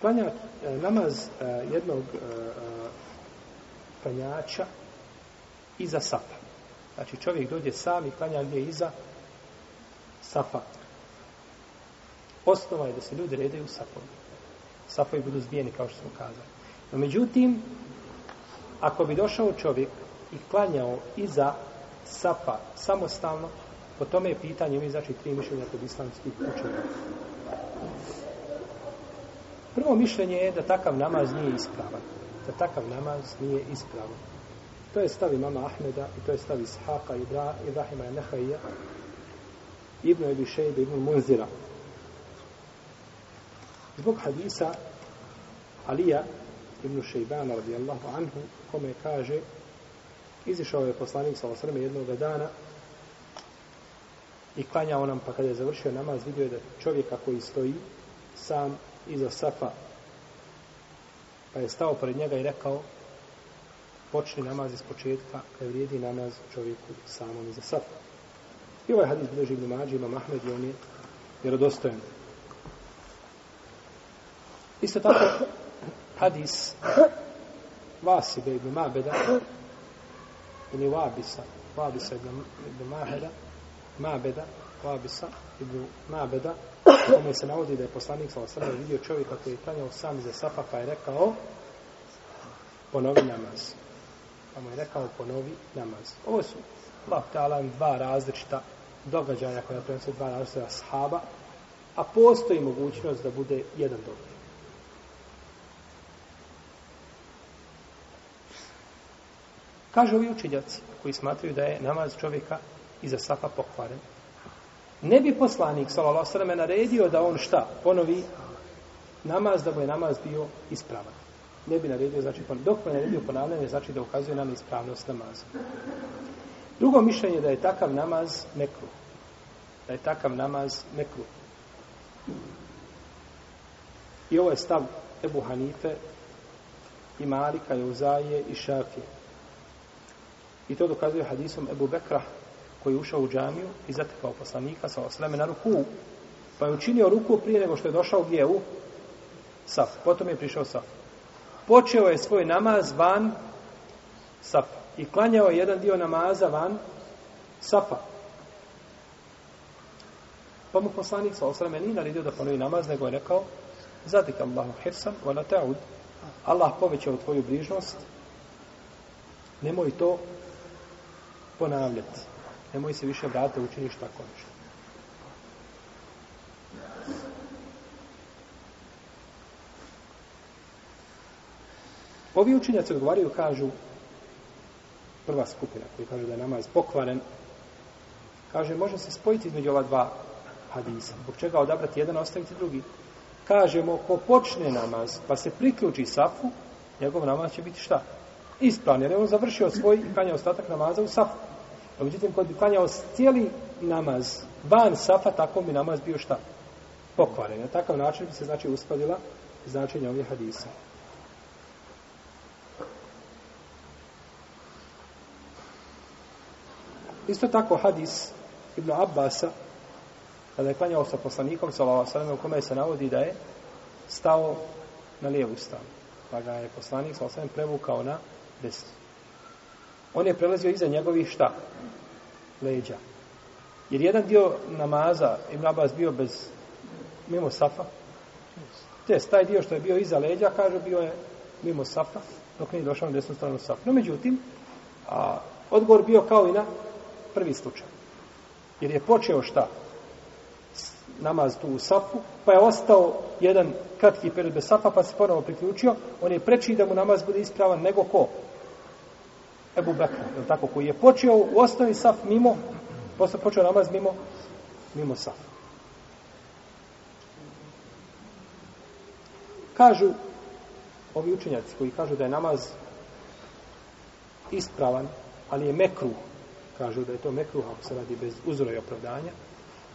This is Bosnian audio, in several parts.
Klanja e, namaz e, jednog e, e klanjača iza sapa. Znači čovjek dođe sam i klanja gdje iza sapa. Osnova je da se ljudi redaju sapom. Sapovi budu zbijeni, kao što smo kazali. No, međutim, ako bi došao čovjek i klanjao iza sapa samostalno, po tome je pitanje, mi znači tri mišljenja kod islamskih učenjaka. Prvo mišljenje je da takav namaz nije ispravan. Da takav namaz nije ispravan. To je stavi mama Ahmeda i to je stavi Ishaqa, Ibra, Ibrahima i Nehajja, Ibn Ebi Šejbe, Ibn Munzira. Zbog hadisa Alija Ibn Šejbana radijallahu anhu, kome kaže izišao je poslanik sa osrme jednog dana i klanjao nam, pa kada je završio namaz, vidio je da čovjeka koji stoji sam iza Safa pa je stao pored njega i rekao počni namaz iz početka kaj vrijedi namaz čovjeku samom iza Safa i ovaj hadis bilo živni mađi ima Mahmed i on je vjerodostojen isto tako hadis Vasi ibn Mabeda ili Vabisa Vabisa ibn Mabeda Mabeda Vabisa ibn Mabeda, Mabeda kome ono se navodi da je poslanik sa osrme vidio čovjeka koji je klanjao sam za safa pa je rekao ponovi namaz pa mu je rekao ponovi namaz ovo su Allah dva različita događaja koja prenose dva različita sahaba a postoji mogućnost da bude jedan događaj Kažu ovi učenjaci koji smatraju da je namaz čovjeka iza safa pokvaren, ne bi poslanik sallallahu alejhi ve selleme naredio da on šta ponovi namaz da mu je namaz bio ispravan ne bi naredio znači pa dok mu je naredio ponavljanje znači da ukazuje na ispravnost namaza drugo mišljenje da je takav namaz mekru da je takav namaz mekru i ovo je stav Ebu Hanife i Malika i Uzaje i Šafije i to dokazuje hadisom Ebu Bekra koji je ušao u džamiju i zatekao poslanika sa osleme na ruku. Pa je učinio ruku prije nego što je došao gdje u saf. Potom je prišao saf. Počeo je svoj namaz van saf. I klanjao je jedan dio namaza van safa. Pa mu poslanik sa osleme nije naredio da ponovi namaz, nego je rekao Zatika Allahu hirsan, wala ta'ud. Allah povećao tvoju brižnost. Nemoj to ponavljati nemoj se više vrate, učini šta koneš. Ovi učinjaci odgovaraju, kažu, prva skupina koji kaže da je namaz pokvaren, kaže, može se spojiti između ova dva hadisa. Bog čega odabrati jedan, ostaviti drugi. Kažemo, ko počne namaz, pa se priključi safu, njegov namaz će biti šta? Ispravni, jer je on završio svoj i kanje ostatak namaza u safu. A pa međutim, kod bi klanjao cijeli namaz van safa, tako bi namaz bio šta? Pokvaren. Na takav način bi se znači uskladila značenje ovih hadisa. Isto tako hadis Ibn Abbasa, kada je klanjao sa poslanikom, salam, u kome se navodi da je stao na lijevu stranu. Pa ga je poslanik, salam, prevukao na desnu on je prelazio iza njegovih šta? Leđa. Jer jedan dio namaza Ibn Abbas bio bez, mimo safa. Test, taj dio što je bio iza leđa, kaže, bio je mimo safa, dok nije došao na desnu stranu safa. No, međutim, a, odgovor bio kao i na prvi slučaj. Jer je počeo šta? namaz tu u safu, pa je ostao jedan kratki period bez safa, pa se ponovo priključio, on je preči da mu namaz bude ispravan nego ko? Ebu Bekra, je tako, koji je počeo u osnovi saf mimo, posle počeo namaz mimo, mimo saf. Kažu ovi učenjaci koji kažu da je namaz ispravan, ali je mekru, kažu da je to mekru, ako se radi bez uzora i opravdanja,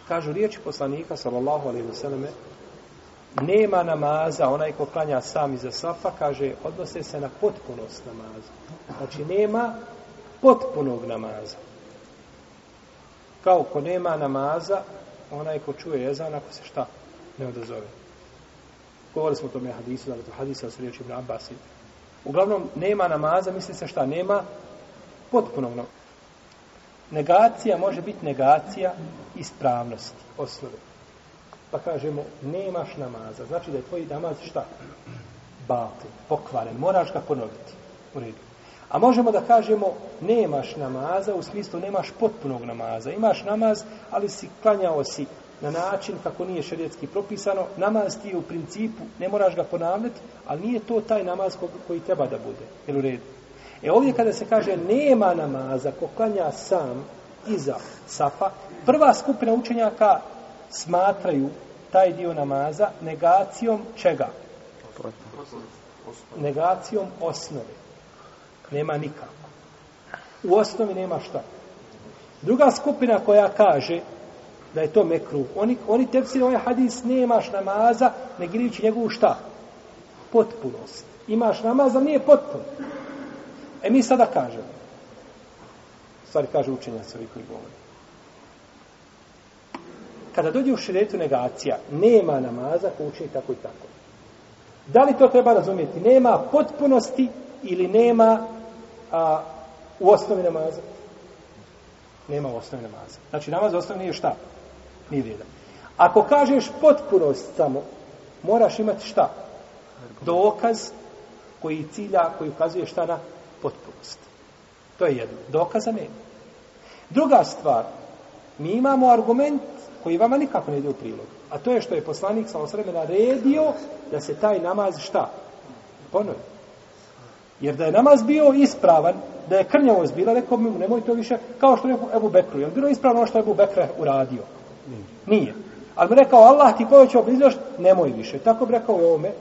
kažu riječi poslanika, sallallahu alaihi wa sallame, nema namaza, onaj ko klanja sam iza safa, kaže, odnose se na potpunost namaza. Znači, nema potpunog namaza. Kao ko nema namaza, onaj ko čuje jezan, ako se šta ne odazove. Govorili smo o tome hadisu, da je to hadisa s riječima na Abbasin. Uglavnom, nema namaza, misli se šta, nema potpunog namaza. Negacija može biti negacija ispravnosti, osnovi pa kažemo nemaš namaza. Znači da je tvoj namaz šta? Bate, pokvaren, moraš ga ponoviti. U redu. A možemo da kažemo nemaš namaza, u smislu nemaš potpunog namaza. Imaš namaz, ali si klanjao si na način kako nije šerijetski propisano. Namaz ti je u principu, ne moraš ga ponavljati, ali nije to taj namaz koji treba da bude. Jel u redu? E ovdje kada se kaže nema namaza ko klanja sam iza safa, prva skupina učenjaka smatraju taj dio namaza negacijom čega? Negacijom osnove. Nema nikako. U osnovi nema šta. Druga skupina koja kaže da je to mekru, oni, oni tepsili ovaj hadis, nemaš namaza, negirajući njegovu šta? Potpunost. Imaš namaza, nije potpun. E mi sada kažemo, stvari kaže učenja sve koji govori, kada dođe u šredetu negacija, nema namaza, kuće i tako i tako. Da li to treba razumjeti? Nema potpunosti ili nema a, u osnovi namaza? Nema u osnovi namaza. Znači, namaz u osnovi nije šta? Nije vrijedan. Ako kažeš potpunost samo, moraš imati šta? Dokaz koji cilja, koji ukazuje šta na potpunost. To je jedno. Dokaza nema. Druga stvar, mi imamo argument koji vama nikako ne ide u prilog. A to je što je poslanik sa osreme naredio da se taj namaz šta? Ponovi. Jer da je namaz bio ispravan, da je krnjavost bila, rekao mi mu, nemoj to više, kao što rekao Ebu Bekru. Je li bilo ispravno ono što je Ebu Bekre uradio? Nije. Ali mi rekao, Allah ti povećao bliznost, nemoj više. Tako bi rekao je ovome,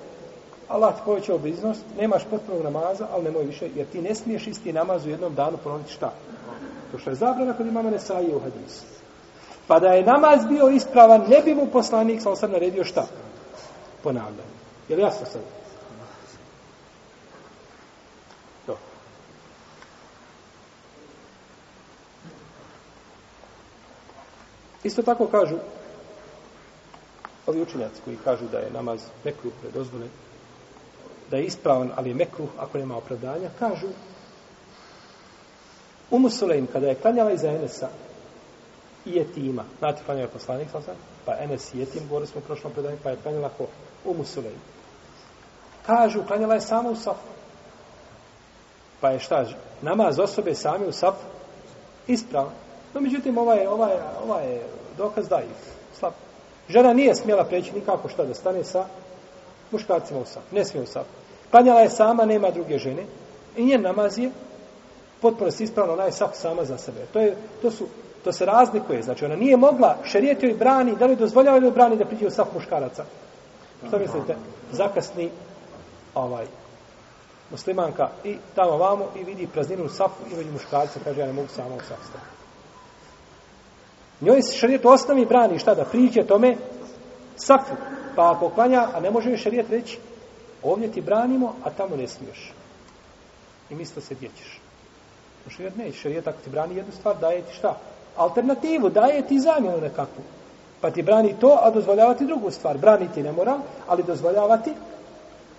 Allah ti povećao bliznost, nemaš potpuno namaza, ali nemoj više, jer ti ne smiješ isti namaz u jednom danu ponoviti šta? To što je zabrana kod imama Nesai u hadisu. Pa da je namaz bio ispravan, ne bi mu poslanik sa osam naredio šta? Ponavljanje. Je li jasno sad? To. Isto tako kažu ovi učenjaci koji kažu da je namaz mekruh predozvoljen, da je ispravan, ali je mekruh ako nema opravdanja, kažu Umu Sulejm, kada je klanjala iza Enesa, i jetima. Znate, klanio je poslanik, sam sam, pa Enes i jetim, govorili smo u prošlom predanju, pa je klanjala ko? U Musulej. Kažu, klanjala je samo u Safu. Pa je šta, namaz osobe sami u Safu? Ispravno. No, međutim, ovaj, ovaj, ovaj dokaz da ih slab. Žena nije smjela preći nikako šta da stane sa muškarcima u Safu. Ne smije u Safu. Klanjala je sama, nema druge žene. I njen namaz je potpuno ispravno, ona je Saf sama za sebe. To, je, to su To se razlikuje. Znači, ona nije mogla šerijeti joj brani, da li dozvoljava ili brani da priđe u saf muškaraca. Što mislite? Zakasni ovaj muslimanka i tamo vamo i vidi prazninu u safu i vidi muškarca, kaže, ja ne mogu samo u safu stati. Njoj šarijet osnovi brani, šta da priđe tome? Safu. Pa ako klanja, a ne može joj šarijet reći, ovdje ti branimo, a tamo ne smiješ. I misli se gdje ćeš. Šarijet neće, šarijet ako ti brani jednu stvar, daje ti šta? alternativu, daje ti zamjenu nekakvu. Pa ti brani to, a dozvoljavati drugu stvar. Braniti ne mora, ali dozvoljavati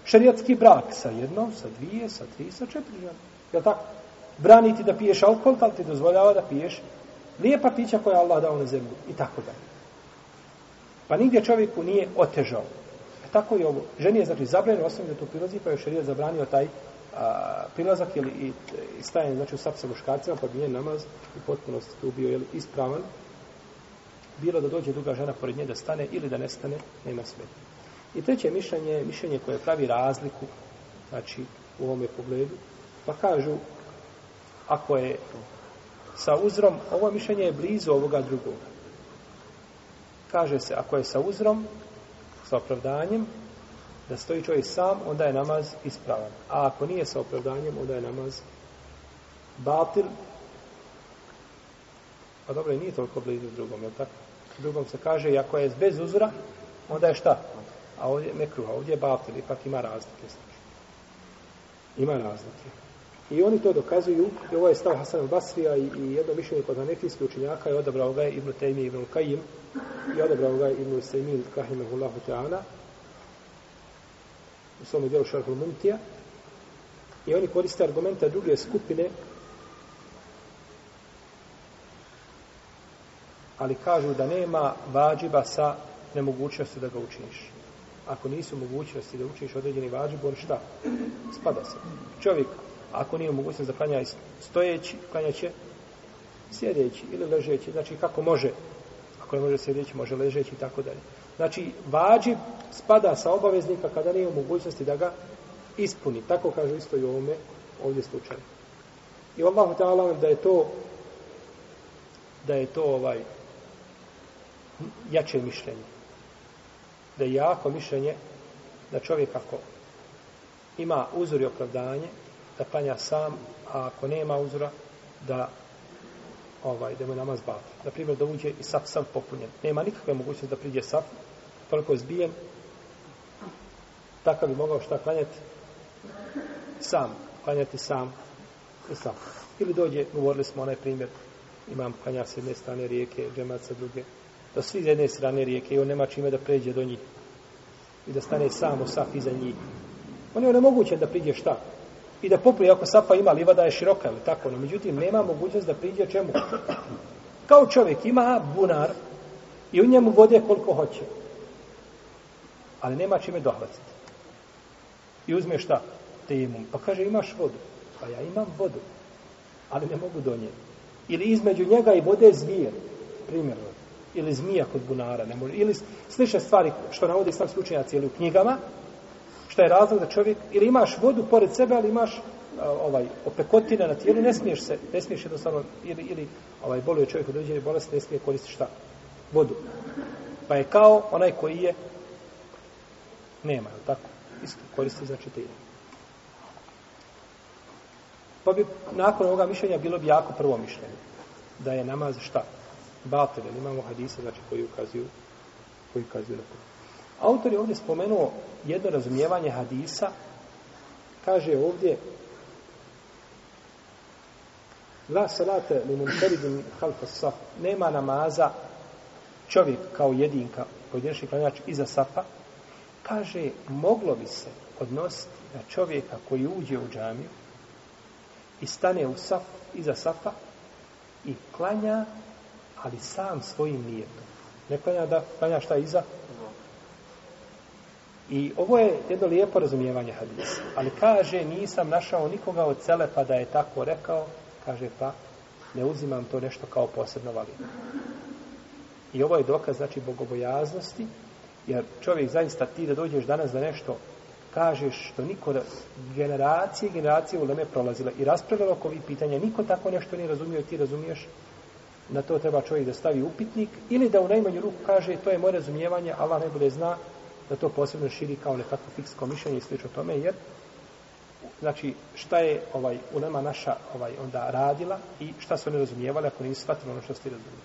šarijatski brak sa jednom, sa dvije, sa tri, sa četiri žene. Je tako? Braniti da piješ alkohol, ali pa ti dozvoljava da piješ lijepa pića koja Allah dao na zemlju. I tako dalje. Pa nigdje čovjeku nije otežao. E tako je ovo. Ženi je znači zabranio osnovno da to prilazi, pa je šarijat zabranio taj a, prilazak ili i, i stajanje znači u sap sa muškarcima pa nije namaz u potpunosti tu bio jeli, ispravan bilo da dođe druga žena pored nje da stane ili da nestane nema smetnje i treće mišljenje mišljenje koje pravi razliku znači u ovom pogledu pa kažu ako je sa uzrom ovo mišljenje je blizu ovoga drugoga kaže se ako je sa uzrom sa opravdanjem da stoji čovjek sam, onda je namaz ispravan. A ako nije sa opravdanjem, onda je namaz batil. A pa dobro, nije toliko blizu drugom, je tako? Drugom se kaže, ako je bez uzora, onda je šta? A ovdje je mekruha, ovdje je batil, ipak ima razlike. Znači. Ima razlike. I oni to dokazuju, i ovo je stav Hasan Basrija i, i jedno mišljenje kod anefijskih učenjaka je odabrao ga je Ibn Taymi Ibn Kajim i odabrao ga je Ibn Sejmin Kahimahullahu Teana, ta u svome djelu Šarhul Muntija, i oni koriste argumenta druge skupine, ali kažu da nema vađiba sa nemogućnosti da ga učiniš. Ako nisu mogućnosti da učiniš određeni vađib, on šta? Spada se. Čovjek, ako nije mogućnost da klanja stojeći, klanja će sjedeći ili ležeći. Znači, kako može? Ako ne može sjedeći, može ležeći i tako dalje. Znači, vađib spada sa obaveznika kada nije u mogućnosti da ga ispuni. Tako kaže isto i ovome ovdje slučaju. I Allah te da je to da je to ovaj jače mišljenje. Da je jako mišljenje da čovjek ako ima uzor i opravdanje da klanja sam, a ako nema uzora da ovaj, da mu je namaz batal. Na primjer, da uđe i saf sam popunjen. Nema nikakve mogućnosti da priđe saf, toliko je zbijen, takav bi mogao šta klanjati sam, klanjati sam i saf. Ili dođe, govorili smo onaj primjer, imam klanja s jedne strane rijeke, džemat sa druge, da svi iz jedne strane rijeke i on nema čime da pređe do njih i da stane sam u saf iza njih. On je onemogućen da priđe šta? i da popri ako sapa ima livada je široka ili tako no međutim nema mogućnost da priđe čemu kao čovjek ima bunar i u njemu vode koliko hoće ali nema čime dohvatiti i uzme šta te imu pa kaže imaš vodu pa ja imam vodu ali ne mogu do nje ili između njega i vode zvije primjerno ili zmija kod bunara ne može ili slične stvari što navodi sam slučajac ili u knjigama šta je razlog da čovjek, ili imaš vodu pored sebe, ali imaš ovaj opekotine na tijelu, ne smiješ se, ne smiješ jednostavno, ili, ili ovaj, boluje čovjek od određene bolesti, ne smije koristi šta? Vodu. Pa je kao onaj koji je, nema, je tako? Iskri, koristi za četiri. Pa bi nakon ovoga mišljenja bilo bi jako prvo mišljenje. Da je namaz šta? Batelj, imamo hadise, znači, koji ukazuju, koji ukazuju na to. Autor je ovdje spomenuo jedno razumijevanje hadisa. Kaže ovdje La salate li munferidin halfa saf. Nema namaza čovjek kao jedinka pojedinačni klanjač iza safa. Kaže, moglo bi se odnositi na čovjeka koji uđe u džamiju i stane u saf, iza safa i klanja, ali sam svojim nijetom. Ne klanja da klanja šta iza I ovo je jedno lijepo razumijevanje hadisa. Ali kaže, nisam našao nikoga od Selefa da je tako rekao. Kaže, pa, ne uzimam to nešto kao posebno valjeno. I ovo je dokaz, znači, bogobojaznosti. Jer čovjek, zaista, ti da dođeš danas da nešto kažeš što niko da generacije generacije u Leme prolazila i raspravila oko ovih pitanja, niko tako nešto ne razumio i ti razumiješ, na to treba čovjek da stavi upitnik ili da u najmanju ruku kaže to je moje razumijevanje, Allah najbolje zna da to posebno širi kao nekako fiksko mišljenje i slično tome, jer znači šta je ovaj ulema naša ovaj onda radila i šta su oni razumijevali ako nisu shvatili ono što ste razumijeli.